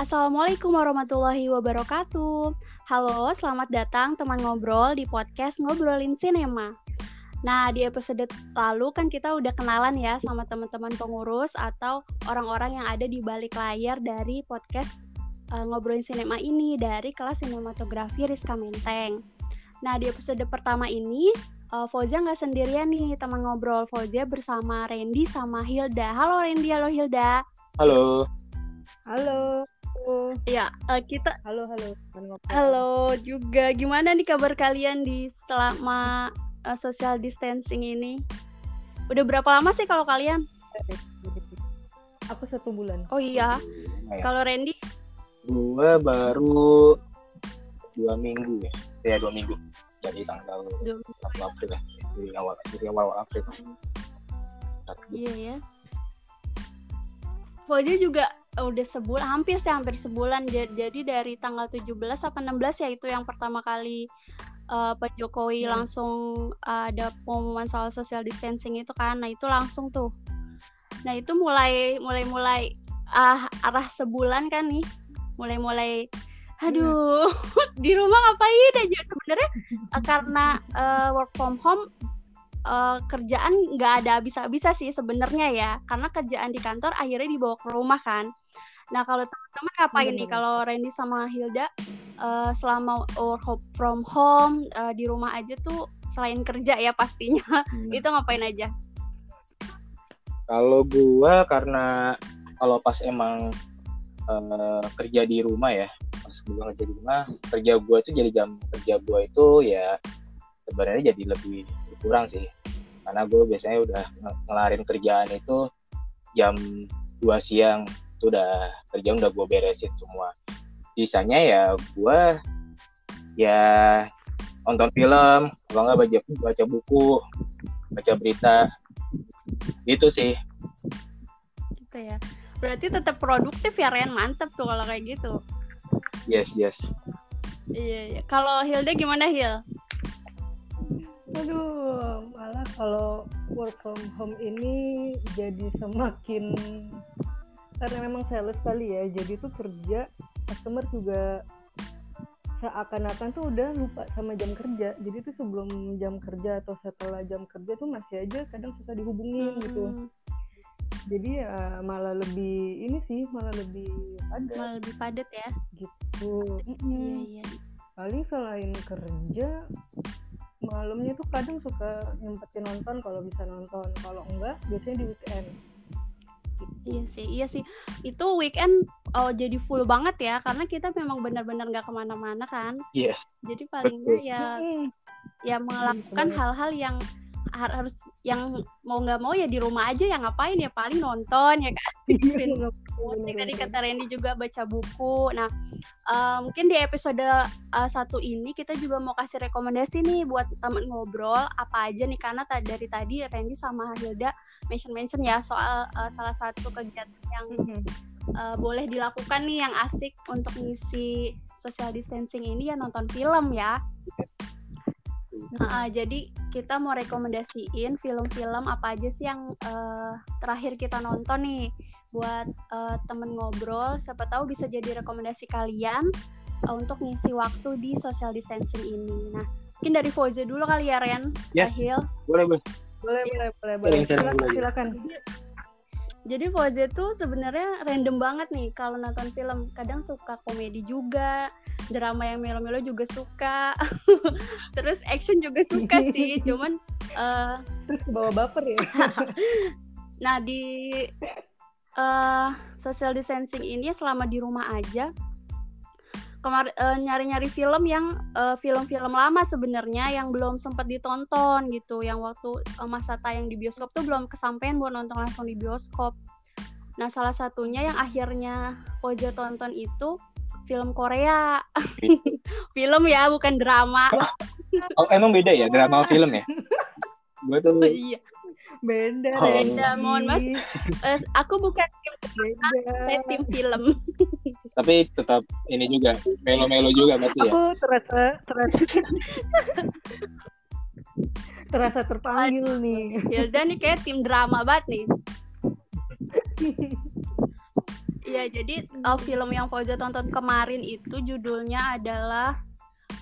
Assalamualaikum warahmatullahi wabarakatuh. Halo, selamat datang teman ngobrol di podcast Ngobrolin Sinema. Nah, di episode lalu kan kita udah kenalan ya sama teman-teman pengurus atau orang-orang yang ada di balik layar dari podcast uh, Ngobrolin Sinema ini dari kelas sinematografi Rizka Menteng. Nah, di episode pertama ini uh, Fauza nggak sendirian nih teman ngobrol Fauza bersama Randy sama Hilda. Halo Randy, halo Hilda. Halo. Halo. Ya, uh, kita halo halo. Halo juga. Gimana nih kabar kalian di selama uh, social distancing ini? Udah berapa lama sih kalau kalian? Aku satu bulan. Oh iya. Ya. Kalau Randy? Gue baru dua minggu ya. Ya dua minggu. Dari tanggal satu April ya. Dari awal dari awal April. Iya ya. Fauzi juga udah sebulan hampir sih hampir sebulan. Jadi dari tanggal 17 apa 16 ya itu yang pertama kali uh, Pak Jokowi hmm. langsung uh, ada pengumuman soal social distancing itu kan. Nah itu langsung tuh. Nah itu mulai mulai mulai uh, arah sebulan kan nih. Mulai mulai aduh di rumah ngapain aja sebenarnya? Uh, karena uh, work from home uh, kerjaan nggak ada habis-habisnya sih sebenarnya ya. Karena kerjaan di kantor akhirnya dibawa ke rumah kan. Nah kalau teman-teman ngapain nih kalau Randy sama Hilda uh, selama work from home uh, di rumah aja tuh selain kerja ya pastinya. Hmm. itu ngapain aja? Kalau gua karena kalau pas emang uh, kerja di rumah ya pas gua kerja di rumah kerja gua itu jadi jam kerja gua itu ya sebenarnya jadi lebih kurang sih. Karena gue biasanya udah ngelarin kerjaan itu jam 2 siang. Itu udah kerjaan udah gue beresin semua. Sisanya ya gue ya nonton film kalau nggak baca baca buku baca berita. Itu sih. Gitu ya. Berarti tetap produktif ya Ren? Mantep tuh kalau kayak gitu. Yes yes. Iya, iya. kalau Hilda gimana Hil Aduh, malah kalau work from home ini jadi semakin karena memang sales kali ya, jadi tuh kerja customer juga seakan-akan tuh udah lupa sama jam kerja. Jadi tuh sebelum jam kerja atau setelah jam kerja tuh masih aja kadang suka dihubungin hmm. gitu. Jadi ya malah lebih ini sih malah lebih padat. Malah lebih padat ya. Gitu. Iya, iya. Paling selain kerja malamnya tuh kadang suka nyempetin nonton kalau bisa nonton kalau enggak biasanya di weekend Iya sih, iya sih. Itu weekend oh jadi full banget ya, karena kita memang benar-benar nggak ke mana-mana kan. Yes. Jadi paling nggak ya, ya melakukan hal-hal yang harus yang mau nggak mau ya di rumah aja yang ngapain ya paling nonton ya kan. Musik tadi kata Randy juga baca buku. Nah uh, mungkin di episode uh, satu ini kita juga mau kasih rekomendasi nih buat teman ngobrol apa aja nih karena dari tadi Randy sama Hilda mention mention ya soal uh, salah satu kegiatan yang uh, boleh dilakukan nih yang asik untuk ngisi social distancing ini ya nonton film ya Uh, jadi kita mau rekomendasiin film-film apa aja sih yang uh, terakhir kita nonton nih buat uh, temen ngobrol. Siapa tahu bisa jadi rekomendasi kalian uh, untuk ngisi waktu di social distancing ini. Nah, mungkin dari Foze dulu kali ya Ren. Yes. Ahil. Boleh, boleh. Boleh, boleh, boleh, boleh. Silakan, silakan. Jadi Fauzi tuh sebenarnya random banget nih kalau nonton film. Kadang suka komedi juga, drama yang melo-melo juga suka. Terus action juga suka sih, cuman uh, terus bawa buffer ya. nah, di uh, social distancing ini selama di rumah aja kemar uh, nyari-nyari film yang film film-film lama sebenarnya yang belum sempat ditonton gitu yang waktu uh, masa tayang di bioskop tuh belum kesampaian buat nonton langsung di bioskop nah salah satunya yang akhirnya Oja tonton itu film Korea. Film ya bukan drama. Oh emang beda ya drama film ya? Gue tuh oh, iya. Beda oh. beda mohon mas. Uh, aku bukan tim beda. saya tim film. Tapi tetap ini juga melo-melo juga berarti ya? Aku terasa terasa terasa terpanggil Aduh. nih Hilda nih kayak tim drama banget nih Iya, jadi uh, film yang Fauza tonton kemarin itu judulnya adalah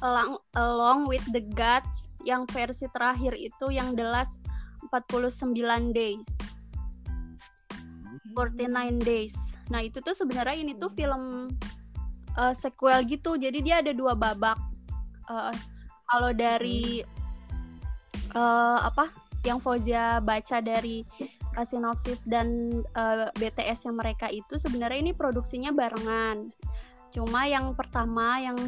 Along, Along with the Gods yang versi terakhir itu yang The Last 49 Days. 49 Days. Nah, itu tuh sebenarnya ini tuh film uh, sequel gitu. Jadi dia ada dua babak. Uh, kalau dari uh, apa yang Fauzia baca dari sinopsis dan uh, BTS yang mereka itu sebenarnya ini produksinya barengan. Cuma yang pertama yang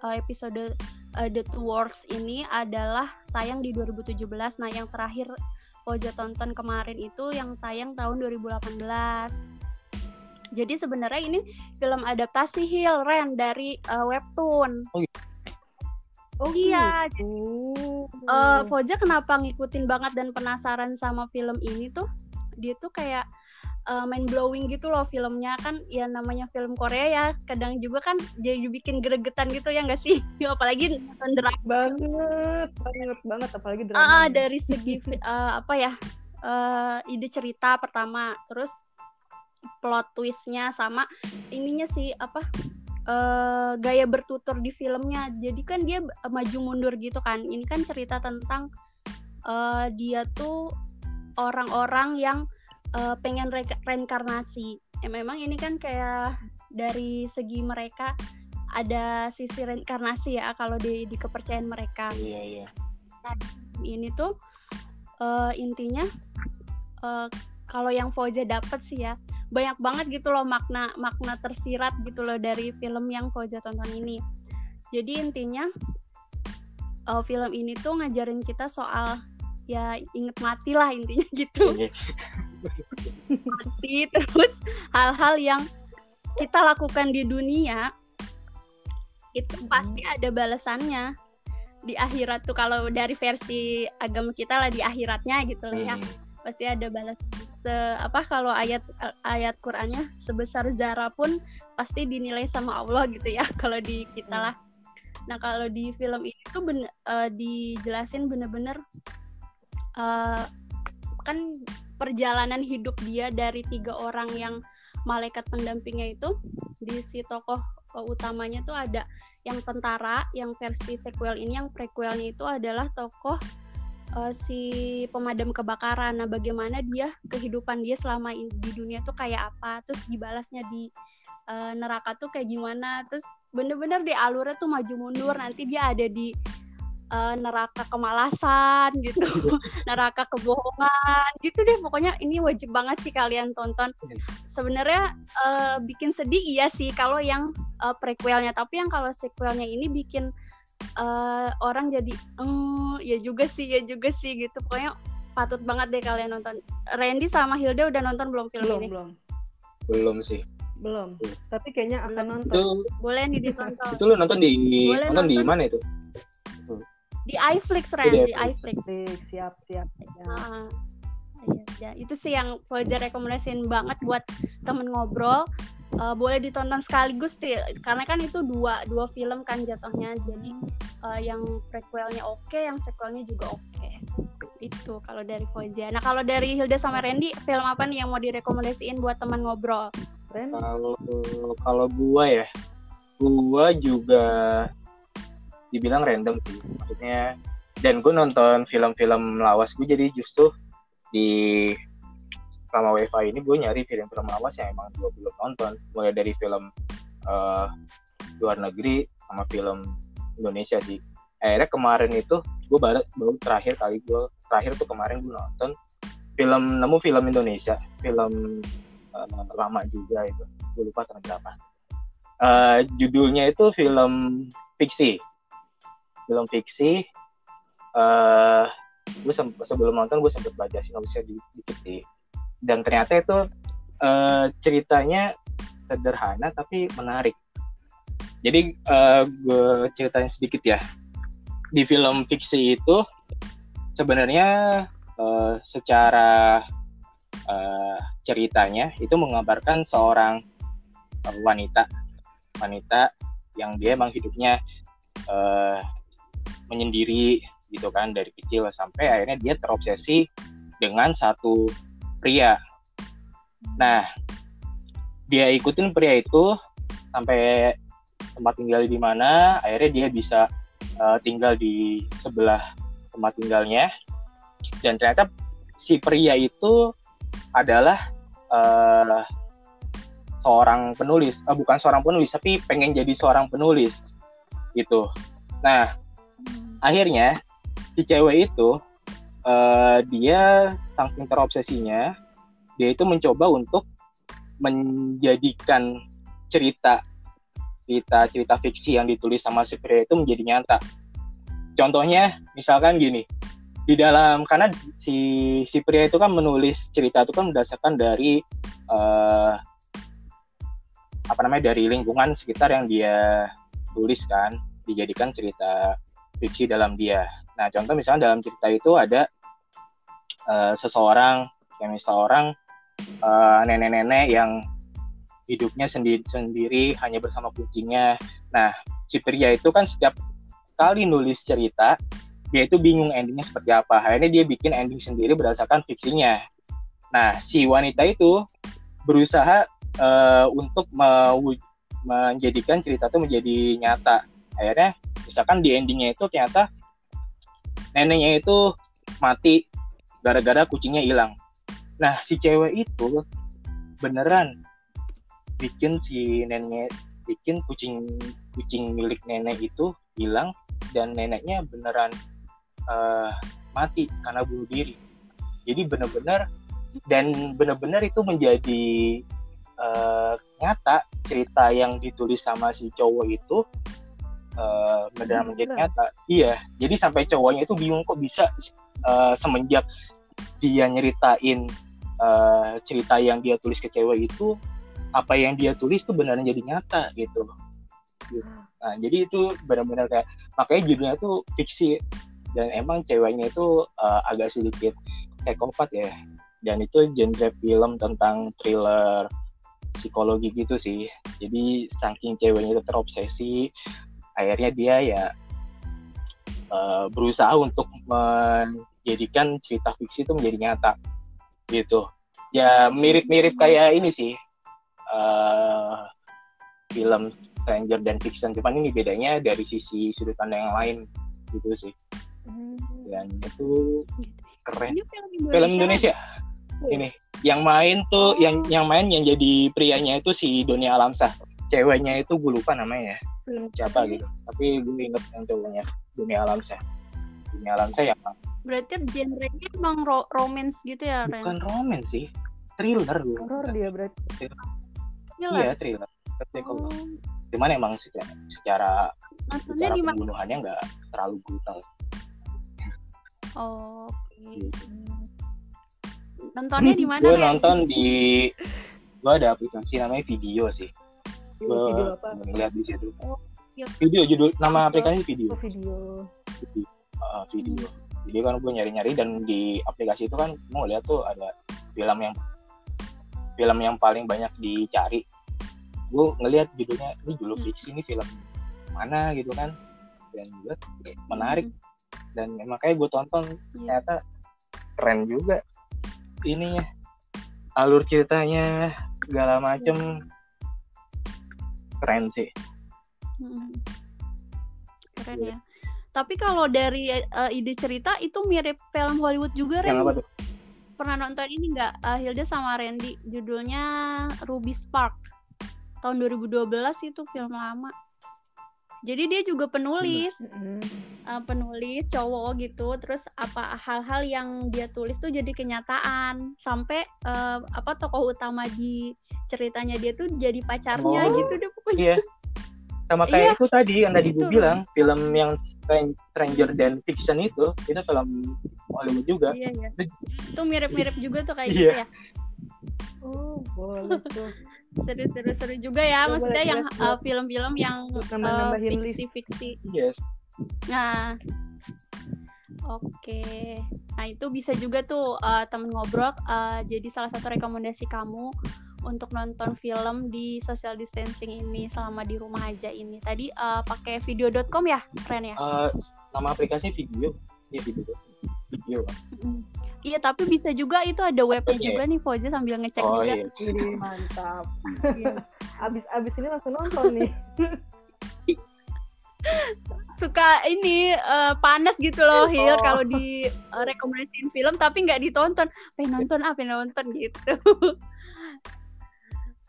uh, episode uh, The Two Worlds ini adalah tayang di 2017. Nah, yang terakhir Oja tonton kemarin itu yang tayang tahun 2018. Jadi sebenarnya ini film adaptasi Hill Ren dari uh, webtoon. Oh, iya. Oh iya. Gitu. Uh, Foja kenapa ngikutin banget dan penasaran sama film ini tuh? Dia tuh kayak uh, mind blowing gitu loh filmnya. Kan ya namanya film Korea ya kadang juga kan jadi bikin gregetan gitu ya enggak sih? Apalagi nonton drama. Banget banget banget apalagi drama ah, dari segi uh, apa ya uh, ide cerita pertama terus plot twistnya sama ininya sih apa uh, gaya bertutur di filmnya. Jadi kan dia maju mundur gitu kan. Ini kan cerita tentang uh, dia tuh orang-orang yang uh, pengen re reinkarnasi. Ya memang ini kan kayak dari segi mereka ada sisi reinkarnasi ya kalau di, di kepercayaan mereka. Iya iya. Nah, ini tuh uh, intinya uh, kalau yang Fauza dapat sih ya banyak banget gitu loh makna makna tersirat gitu loh dari film yang Fauza tonton ini. Jadi intinya uh, film ini tuh ngajarin kita soal ya inget mati lah intinya gitu. Iya mati terus hal-hal yang kita lakukan di dunia itu pasti ada balasannya di akhirat tuh kalau dari versi agama kita lah di akhiratnya gitu lah ya hmm. pasti ada balas se apa kalau ayat ayat Qurannya sebesar zara pun pasti dinilai sama Allah gitu ya kalau di kita hmm. lah nah kalau di film ini tuh bener, uh, dijelasin bener-bener uh, kan perjalanan hidup dia dari tiga orang yang malaikat pendampingnya itu di si tokoh uh, utamanya tuh ada yang tentara yang versi sequel ini yang prequelnya itu adalah tokoh uh, si pemadam kebakaran. Nah bagaimana dia kehidupan dia selama di dunia tuh kayak apa terus dibalasnya di uh, neraka tuh kayak gimana terus bener-bener di alurnya tuh maju mundur. Nanti dia ada di uh, neraka kemalasan gitu, neraka kebohongan gitu deh. Pokoknya ini wajib banget sih kalian tonton. Iya. Sebenarnya uh, bikin sedih iya sih kalau yang uh, prequelnya, tapi yang kalau sequelnya ini bikin uh, orang jadi, mm, ya juga sih, ya juga sih gitu. Pokoknya patut banget deh kalian nonton. Randy sama Hilda udah nonton belum film belum, ini? Belum. Belum sih. Belum. Tapi kayaknya akan nonton. Itu, Boleh nih ditonton. Itu lo nonton di Boleh nonton, nonton di mana itu? Di iFlix Ren di, iFlix. siap siap ya. Ah, ya, itu sih yang Fajar rekomendasiin banget buat temen ngobrol. Uh, boleh ditonton sekaligus sih karena kan itu dua dua film kan jatuhnya. Jadi uh, yang prequelnya oke okay, yang sequelnya juga oke. Okay. itu kalau dari Fajar nah kalau dari Hilda sama Randy film apa nih yang mau direkomendasiin buat teman ngobrol? Kalau kalau gua ya gua juga dibilang random sih. Maksudnya dan gue nonton film-film lawas gue jadi justru di selama wifi ini gue nyari film-film lawas yang emang gue belum nonton. Mulai dari film uh, luar negeri sama film Indonesia sih. Akhirnya kemarin itu gue baru baru terakhir kali gue terakhir tuh kemarin gue nonton film nemu film Indonesia film uh, lama juga itu. Gue lupa tahun berapa uh, judulnya itu film fiksi film fiksi uh, gue sebelum nonton gue sempat baca sinopsisnya dikit sih dan ternyata itu uh, ceritanya sederhana tapi menarik. Jadi uh, gue ceritain sedikit ya. Di film fiksi itu sebenarnya uh, secara uh, ceritanya itu mengabarkan seorang wanita wanita yang dia emang hidupnya uh, menyendiri gitu kan dari kecil sampai akhirnya dia terobsesi dengan satu pria. Nah, dia ikutin pria itu sampai tempat tinggal di mana akhirnya dia bisa uh, tinggal di sebelah tempat tinggalnya dan ternyata si pria itu adalah uh, seorang penulis uh, bukan seorang penulis tapi pengen jadi seorang penulis gitu nah akhirnya si cewek itu uh, dia saking terobsesinya dia itu mencoba untuk menjadikan cerita cerita cerita fiksi yang ditulis sama si pria itu menjadi nyata. Contohnya misalkan gini di dalam karena si si pria itu kan menulis cerita itu kan berdasarkan dari uh, apa namanya dari lingkungan sekitar yang dia tulis kan dijadikan cerita fiksi dalam dia. Nah contoh misalnya dalam cerita itu ada uh, seseorang yang misal orang uh, nenek-nenek yang hidupnya sendiri sendiri hanya bersama kucingnya. Nah si pria itu kan setiap kali nulis cerita dia itu bingung endingnya seperti apa. Akhirnya dia bikin ending sendiri berdasarkan fiksinya. Nah, si wanita itu berusaha uh, untuk menjadikan cerita itu menjadi nyata. Akhirnya, misalkan di endingnya itu ternyata neneknya itu mati gara-gara kucingnya hilang. Nah, si cewek itu beneran bikin si nenek bikin kucing kucing milik nenek itu hilang dan neneknya beneran uh, mati karena bunuh diri. Jadi benar-benar dan benar-benar itu menjadi uh, nyata cerita yang ditulis sama si cowok itu uh, menjadi nyata. Iya, jadi sampai cowoknya itu bingung kok bisa uh, semenjak dia nyeritain uh, cerita yang dia tulis ke cewek itu apa yang dia tulis tuh benar jadi nyata gitu. Nah, jadi itu benar-benar kayak makanya judulnya tuh fiksi. Dan emang ceweknya itu uh, agak sedikit psikopat ya. Dan itu genre film tentang thriller psikologi gitu sih. Jadi saking ceweknya itu terobsesi akhirnya dia ya uh, berusaha untuk menjadikan cerita fiksi itu menjadi nyata gitu ya mirip-mirip kayak ini sih uh, film Stranger dan Fiction cuman ini bedanya dari sisi sudut pandang yang lain gitu sih Hmm. dan itu keren ini film Indonesia, film Indonesia. Oh. ini yang main tuh oh. yang yang main yang jadi prianya itu si Doni Alamsah ceweknya itu gue lupa namanya hmm. siapa gitu tapi gue inget yang cowoknya Doni Alamsah Doni Alamsah ya berarti genrenya emang ro romance gitu ya Ren? bukan romance sih thriller gue horror dia berarti thriller. iya thriller oh. cuman emang secara secara, secara pembunuhannya nggak terlalu brutal Oh, okay. Nontonnya di mana? Gue nonton di gue ada aplikasi namanya video sih. Gue ngeliat di situ. Oh, iya. Video judul nama aplikasi video. Oh, video. Video. Uh, video. Jadi kan gue nyari-nyari dan di aplikasi itu kan mau lihat tuh ada film yang film yang paling banyak dicari. Gue ngelihat judulnya ini judul hmm. fiksi ini film mana gitu kan dan gue menarik hmm dan makanya gue tonton yeah. ternyata keren juga ininya alur ceritanya segala macem yeah. Keren sih hmm. keren ya tapi kalau dari uh, ide cerita itu mirip film Hollywood juga Ren. Pernah nonton ini nggak uh, Hilda sama Randy? Judulnya Ruby Spark. Tahun 2012 itu film lama jadi dia juga penulis. Uh, penulis cowok gitu. Terus apa hal-hal yang dia tulis tuh jadi kenyataan. Sampai uh, apa tokoh utama di ceritanya dia tuh jadi pacarnya oh, gitu deh pokoknya. Iya. sama kayak iya, itu tadi yang tadi gue bilang film yang Stranger dan Fiction itu itu film Hollywood juga. Iya, iya. itu mirip-mirip juga tuh kayak iya. gitu ya? Oh boleh tuh seru-seru seru juga ya. Coba maksudnya yang uh, film-film yang uh, fiksi-fiksi. Yes. Nah. Oke. Okay. nah itu bisa juga tuh uh, temen ngobrol uh, jadi salah satu rekomendasi kamu untuk nonton film di social distancing ini selama di rumah aja ini. Tadi uh, pakai video.com ya Ren ya? Uh, nama aplikasi video. Ya video. Video Iya, tapi bisa juga itu ada webnya Iya. juga nih Fauzi sambil ngecek Oh juga. iya. Mantap. Iya. abis abis ini langsung nonton nih. Suka ini eh, panas gitu loh Hil Oh. kalau di eh, rekomendasiin film tapi nggak ditonton. Pengen nonton apa pengen nonton gitu.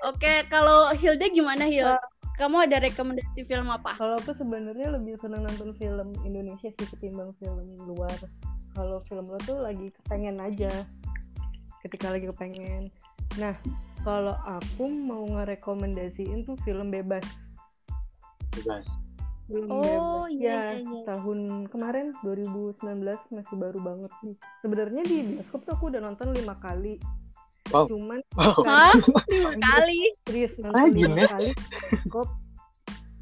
Oke, kalau Hilda gimana Hil? Eh. Kamu ada rekomendasi film apa? Kalau aku sebenarnya lebih senang nonton film Indonesia sih ketimbang film luar. Kalau film luar tuh lagi kepengen aja. Ketika lagi kepengen. Nah, kalau aku mau ngerekomendasiin tuh film bebas. Bebas. Film Oh, bebas. iya, Ya, iya, iya. tahun kemarin 2019 masih baru banget sih. Sebenarnya di bioskop tuh aku udah nonton lima kali. Wow. Cuman Wow. Hah? Lima kali. serius nonton Rajin lima kali bioskop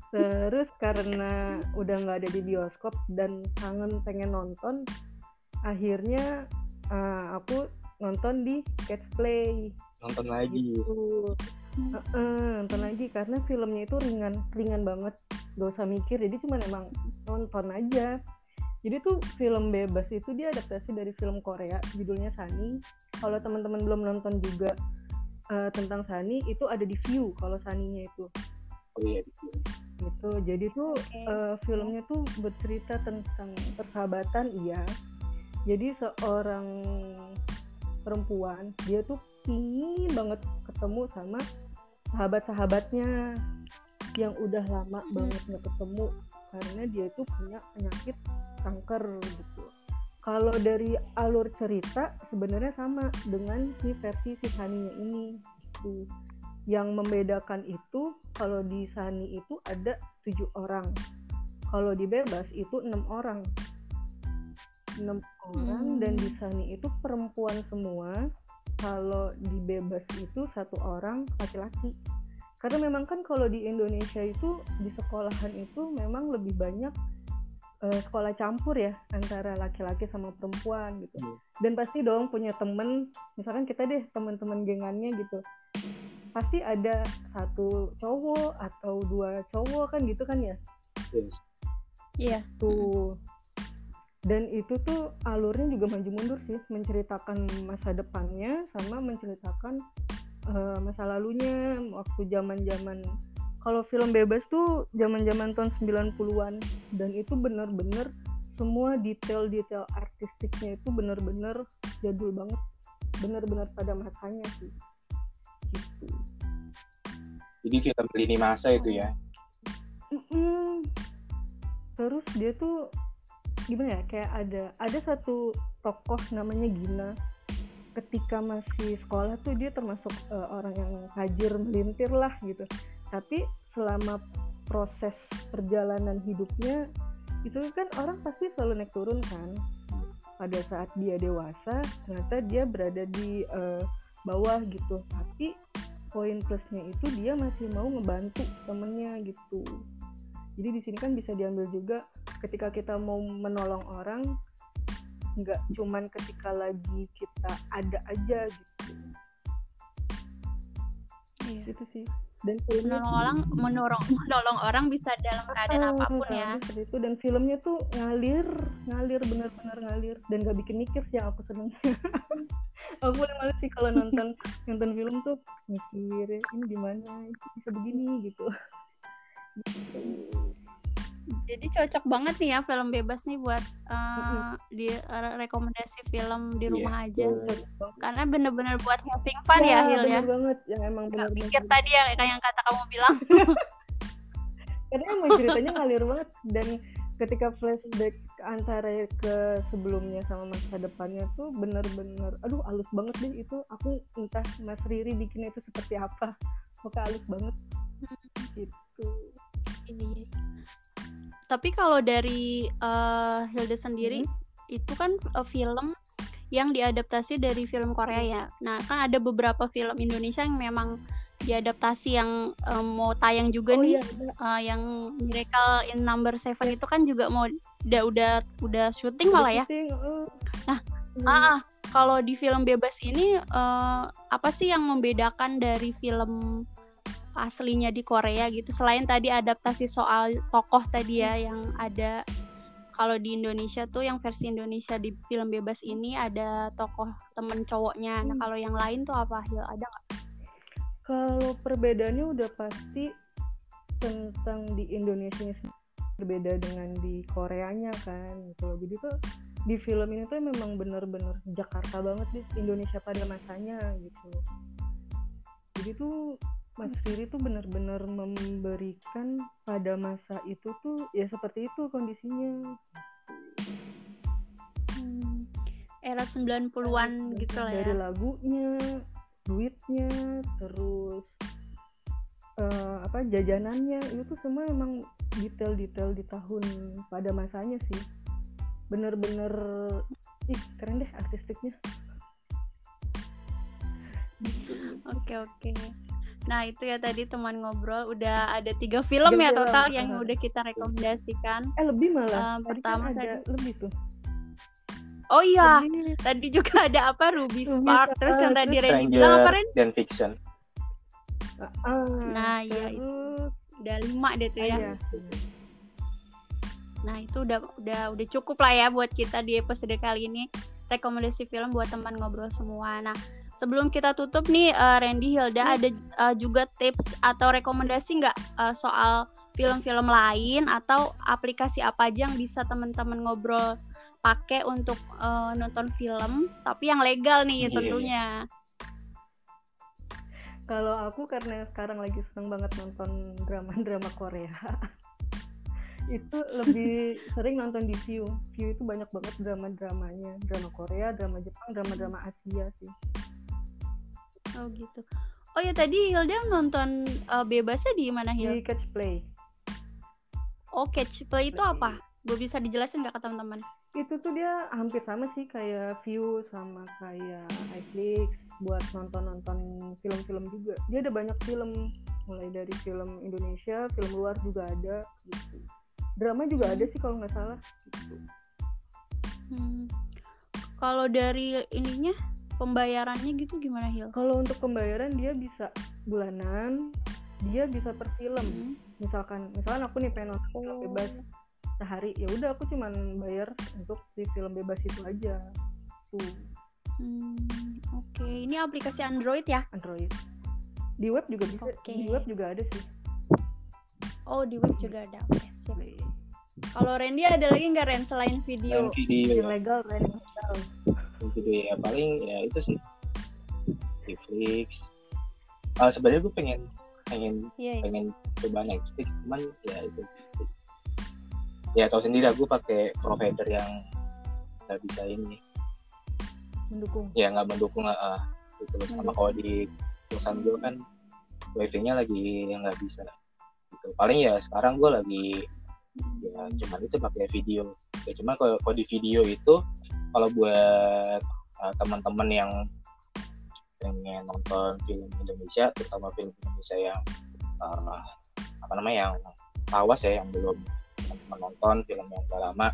terus karena udah nggak ada di bioskop dan kangen pengen nonton akhirnya uh, aku nonton di Catch Play. Nonton lagi. gitu. Heeh, nonton lagi karena filmnya itu ringan ringan banget. Gak usah mikir jadi cuma emang nonton aja. Jadi tuh film bebas itu dia adaptasi dari film Korea judulnya Sunny. Kalau teman-teman belum nonton juga eh, tentang Sunny itu ada di View kalau Sunny-nya itu. Oh iya. gitu. Jadi tuh Oke. eh, filmnya tuh bercerita tentang persahabatan iya jadi seorang perempuan dia tuh pingin banget ketemu sama sahabat-sahabatnya yang udah lama Hmm. banget nggak ketemu karena dia itu punya penyakit kanker gitu kalau dari alur cerita sebenarnya sama dengan si versi si Saninya ini gitu. yang membedakan itu kalau di Sani itu ada tujuh orang kalau di bebas itu enam orang enam orang Hmm. dan di Sani itu perempuan semua kalau di bebas itu satu orang laki-laki karena memang kan kalau di Indonesia itu di sekolahan itu memang lebih banyak eh, sekolah campur ya antara laki-laki sama perempuan gitu Hmm. dan pasti dong punya temen misalkan kita deh teman-teman gengannya gitu pasti ada satu cowok atau dua cowok kan gitu kan ya Yes. Iya. tuh dan itu tuh alurnya juga maju mundur sih menceritakan masa depannya sama menceritakan eh, masa lalunya waktu zaman zaman kalau film bebas tuh zaman zaman tahun 90-an dan itu bener-bener semua detail-detail artistiknya itu bener-bener jadul banget bener-bener pada masanya sih gitu Jadi film lini masa itu ya. Mm-mm. Terus dia tuh gimana ya? Kayak ada ada satu tokoh namanya Gina. Ketika masih sekolah tuh dia termasuk eh, orang yang tajir melintir lah gitu. Tapi selama proses perjalanan hidupnya itu kan orang pasti selalu naik turun kan. Pada saat dia dewasa, ternyata dia berada di eh, bawah gitu. Tapi poin plusnya itu dia masih mau ngebantu temennya gitu jadi di sini kan bisa diambil juga ketika kita mau menolong orang nggak cuman ketika lagi kita ada aja gitu. Iya. gitu sih. Dan filmnya Menolong orang, menolong, menolong orang bisa dalam keadaan Ah, apa pun ah, ya. seperti itu. Dan filmnya tuh ngalir ngalir benar-benar ngalir. Dan gak bikin mikir sih yang aku seneng. Aku paling males sih kalau nonton nonton film tuh mikir ini gimana? Ini bisa begini gitu Jadi cocok banget nih ya film bebas nih buat uh, di uh, rekomendasi film di Iya, rumah aja. betul. Karena bener-bener buat having fun ya, Hil ya. bener banget yang emang Gak bener pikir tadi ya kayak yang kata kamu bilang. karena emang ceritanya ngalir banget dan ketika flashback antara ke sebelumnya sama masa depannya tuh bener-bener aduh halus banget deh itu aku entah Mas Riri bikinnya itu seperti apa pokoknya halus banget gitu Iya. Tapi kalau dari uh, Hilda sendiri itu kan uh, film yang diadaptasi dari film Korea ya. Nah, kan ada beberapa film Indonesia yang memang diadaptasi yang uh, mau tayang juga oh nih. iya. Uh, yang Miracle in Number Seven itu kan juga mau udah udah udah syuting malah ya. Syuting. Nah, Hmm. Ah, ah. kalau di film bebas ini eh, apa sih yang membedakan dari film aslinya di Korea gitu? Selain tadi adaptasi soal tokoh tadi ya yang ada kalau di Indonesia tuh yang versi Indonesia di film bebas ini ada tokoh temen cowoknya. Nah Hmm. kalau yang lain tuh apa Hil? Ada nggak? Kalau perbedaannya udah pasti tentang di Indonesia berbeda dengan di Koreanya kan gitu. Jadi tuh di film ini tuh memang bener-bener Jakarta banget di Indonesia pada masanya gitu. Jadi tuh Mas Riri tuh bener-bener memberikan pada masa itu tuh ya seperti itu kondisinya. Hmm, era 90-an gitu lah Dari ya. lagunya, duitnya, terus eh, apa jajanannya itu tuh semua emang detail-detail di tahun pada masanya sih. Bener-bener ih keren deh artistiknya. Oke oke. Nah itu ya tadi teman ngobrol udah ada tiga film Tiga ya film, total yang udah kita rekomendasikan. Eh lebih malah. Eh, Tadi kan pertama ada tadi- lebih tuh. Oh iya, Lebih. tadi juga ada apa Ruby Ruby Spark, terus yang tadi Randy bilang apa Ren? dan Fiction. Ah, Nah, iya, itu. Udah lima deh tuh ya. iya. Nah itu udah udah udah cukup lah ya buat kita di episode kali ini rekomendasi film buat teman ngobrol semua. Nah sebelum kita tutup nih eh, Randy Hilda ada eh, juga tips atau rekomendasi nggak eh, soal film-film lain atau aplikasi apa aja yang bisa teman-teman ngobrol pakai untuk eh, nonton film tapi yang legal nih Iya, iya. tentunya. Kalau aku karena sekarang lagi seneng banget nonton drama-drama Korea. itu lebih sering nonton di View. View itu banyak banget drama-dramanya. Drama Korea, drama Jepang, drama-drama Asia sih. Oh gitu. Oh ya tadi Hilda nonton eh, bebasnya di mana Di Hilda? Catch Play. Oh Catch Play itu apa? Gue bisa dijelasin nggak ke teman-teman? Itu tuh dia hampir sama sih kayak View sama kayak iFlix buat nonton-nonton film-film juga. Dia ada banyak film mulai dari film Indonesia, film luar juga ada gitu. Drama juga ada sih kalau nggak salah. Gitu. Hmm. Kalau dari ininya pembayarannya gitu gimana Hil? Kalau untuk pembayaran dia bisa bulanan, dia bisa per film. Hmm. Misalkan, misalkan aku nih pengen nonton film bebas sehari, ya udah aku cuman bayar untuk si film bebas itu aja. Tuh Hmm, Oke, ini aplikasi Android ya? Android. Di web juga bisa, Oke. di web juga ada sih. Oh di web juga ada. Oke, sip. Kalau Randy ada lagi nggak Ren selain video? video, Yang legal video ya paling ya itu sih. Netflix. Ah sebenarnya gue pengen pengen Iya, iya. pengen coba Netflix cuman ya itu ya tau sendiri aku pakai provider yang nggak bisa ini mendukung. ya nggak mendukung uh, gitu sama kalau di perusahaan gue kan wifi-nya lagi nggak bisa gitu paling ya sekarang gue lagi ya cuman itu pakai video ya cuma kalau kalau di video itu kalau buat uh, teman-teman yang pengen nonton film Indonesia terutama film Indonesia yang uh, apa namanya yang awas ya yang belum menonton film yang udah lama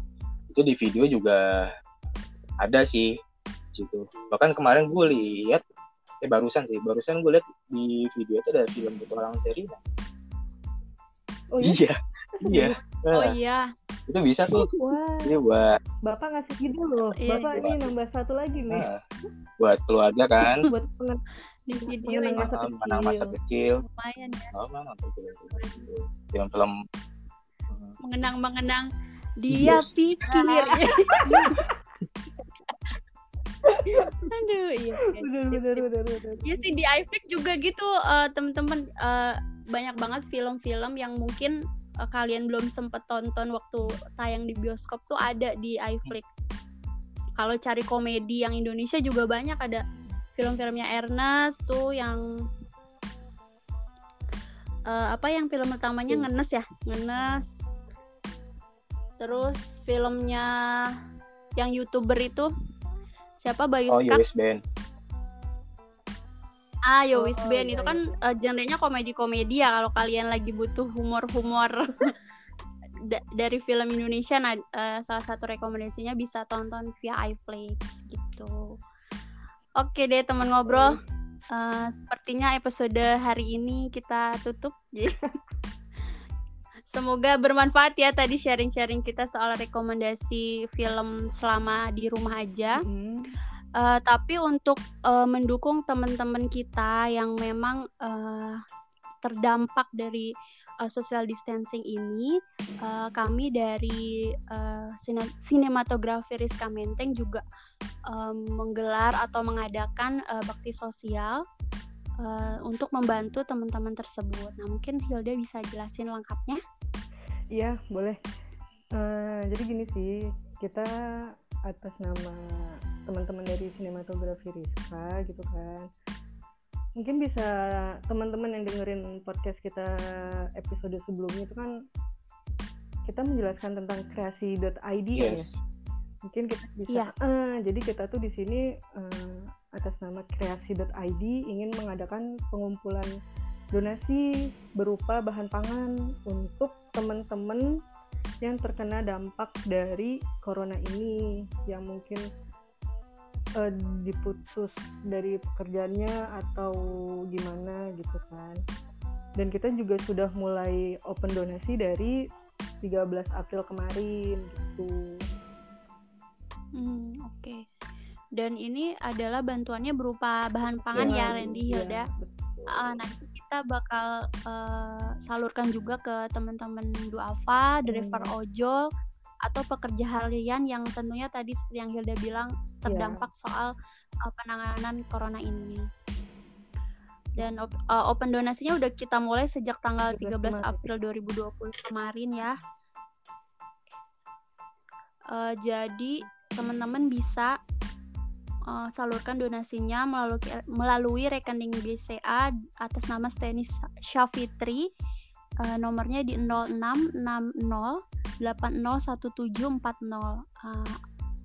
itu di video juga ada sih gitu. Bahkan kemarin gue lihat eh barusan sih barusan gue lihat di video itu ada film petualangan Serina Oh iya? iya iya Oh Nah, iya. itu bisa tuh Wah, ini buat Bapak ngasih ide loh. Iya, Bapak iya. ini nambah satu lagi nih nah, buat keluarga kan buat pengen Di video Mengenang ya. masa Ah, menang masa kecil. kecil Lumayan ya. oh mana nonton film film film hmm, Mengenang-mengenang dia Yes. pikir. Aduh, iya. iya. bener Sip, bener bener bener. Iya sih di iFlix juga gitu eh, temen-temen eh, banyak banget film-film yang mungkin eh, kalian belum sempet tonton waktu tayang di bioskop tuh ada di iFlix. Kalau cari komedi yang Indonesia juga banyak ada film-filmnya Ernest tuh yang eh, apa yang film utamanya Hmm. Ngenes ya Ngenes. Terus filmnya yang youtuber itu siapa Bayu oh Skak? Band Ah, Yo Oh, Band iya, itu kan eh, genrenya komedi-komedi ya kalau kalian lagi butuh humor-humor da- dari film Indonesia nah eh, salah satu rekomendasinya bisa tonton via iFlix gitu. Oke deh teman ngobrol. Eh, sepertinya episode hari ini kita tutup. semoga bermanfaat ya tadi sharing-sharing kita soal rekomendasi film selama di rumah aja. Mm. Uh, tapi untuk uh, mendukung teman-teman kita yang memang uh, terdampak dari uh, social distancing ini, uh, kami dari uh, sinematografi Rizka Menteng juga um, menggelar atau mengadakan uh, bakti sosial uh, untuk membantu teman-teman tersebut. Nah, mungkin Hilda bisa jelasin lengkapnya? Iya, boleh. Uh, jadi gini sih, kita atas nama teman-teman dari sinematografi Rizka gitu kan. Mungkin bisa teman-teman yang dengerin podcast kita episode sebelumnya itu kan kita menjelaskan tentang kreasi.id yes. ya. Mungkin kita bisa yeah. Iya. uh, jadi kita tuh di sini uh, atas nama kreasi.id ingin mengadakan pengumpulan donasi berupa bahan pangan untuk teman-teman yang terkena dampak dari corona ini yang mungkin uh, diputus dari pekerjaannya atau gimana gitu kan dan kita juga sudah mulai open donasi dari 13 April kemarin gitu. Hmm, oke. Okay dan ini adalah bantuannya berupa bahan pangan ya, ya Randy ya, Hilda. Uh, nanti kita bakal uh, salurkan juga ke teman-teman duafa, driver hmm. ojol atau pekerja harian yang tentunya tadi seperti yang Hilda bilang terdampak yeah. soal uh, penanganan corona ini. Dan uh, open donasinya udah kita mulai sejak tanggal 13 April 2020 kemarin ya. Uh, jadi teman-teman bisa uh, salurkan donasinya melalui melalui rekening BCA atas nama Steny Syafitri uh, nomornya di 0660 801740 uh,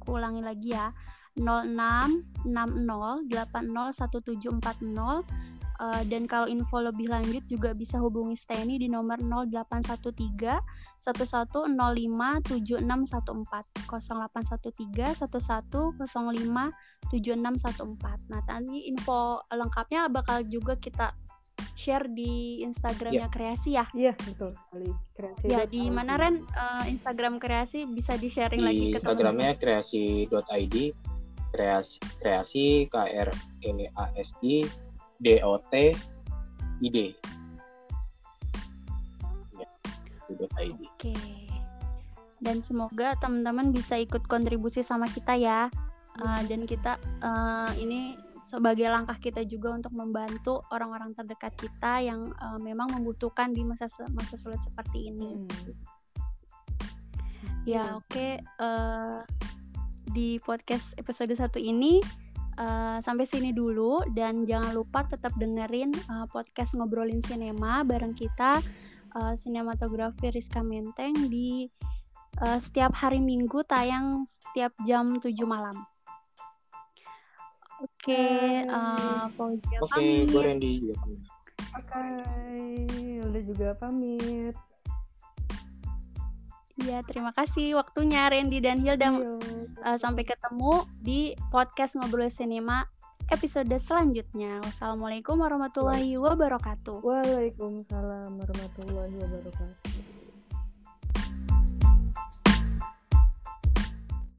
aku ulangi lagi ya. 0660 801740 Uh, dan kalau info lebih lanjut juga bisa hubungi Steny di nomor 0813 1105 7614 0813 1105 7614. Nah, tadi info lengkapnya bakal juga kita share di Instagramnya yeah. Kreasi ya. Iya, yeah, betul sekali. Kreasi. Ya, di mana Ren uh, Instagram Kreasi bisa di-sharing lagi ke Instagramnya kreasi.id kreasi kreasi k r e a s i DOT ID. Ya, ID. Oke. Dan semoga teman-teman bisa ikut kontribusi sama kita ya. Uh, dan kita uh, ini sebagai langkah kita juga untuk membantu orang-orang terdekat kita yang uh, memang membutuhkan di masa masa sulit seperti ini. Hmm. Ya, oke. Okay. Uh, di podcast episode satu ini uh, sampai sini dulu dan jangan lupa tetap dengerin uh, podcast ngobrolin sinema bareng kita uh, sinematografi Rizka Menteng di uh, setiap hari Minggu tayang setiap jam 7 malam. Oke, okay, uh, Oke, okay, gue Randy juga pamit. Oke, okay, udah juga pamit. Iya, terima kasih waktunya Randy dan Hilda. Uh, sampai ketemu di podcast Ngobrol Sinema episode selanjutnya. Wassalamualaikum warahmatullahi wabarakatuh. Waalaikumsalam warahmatullahi wabarakatuh.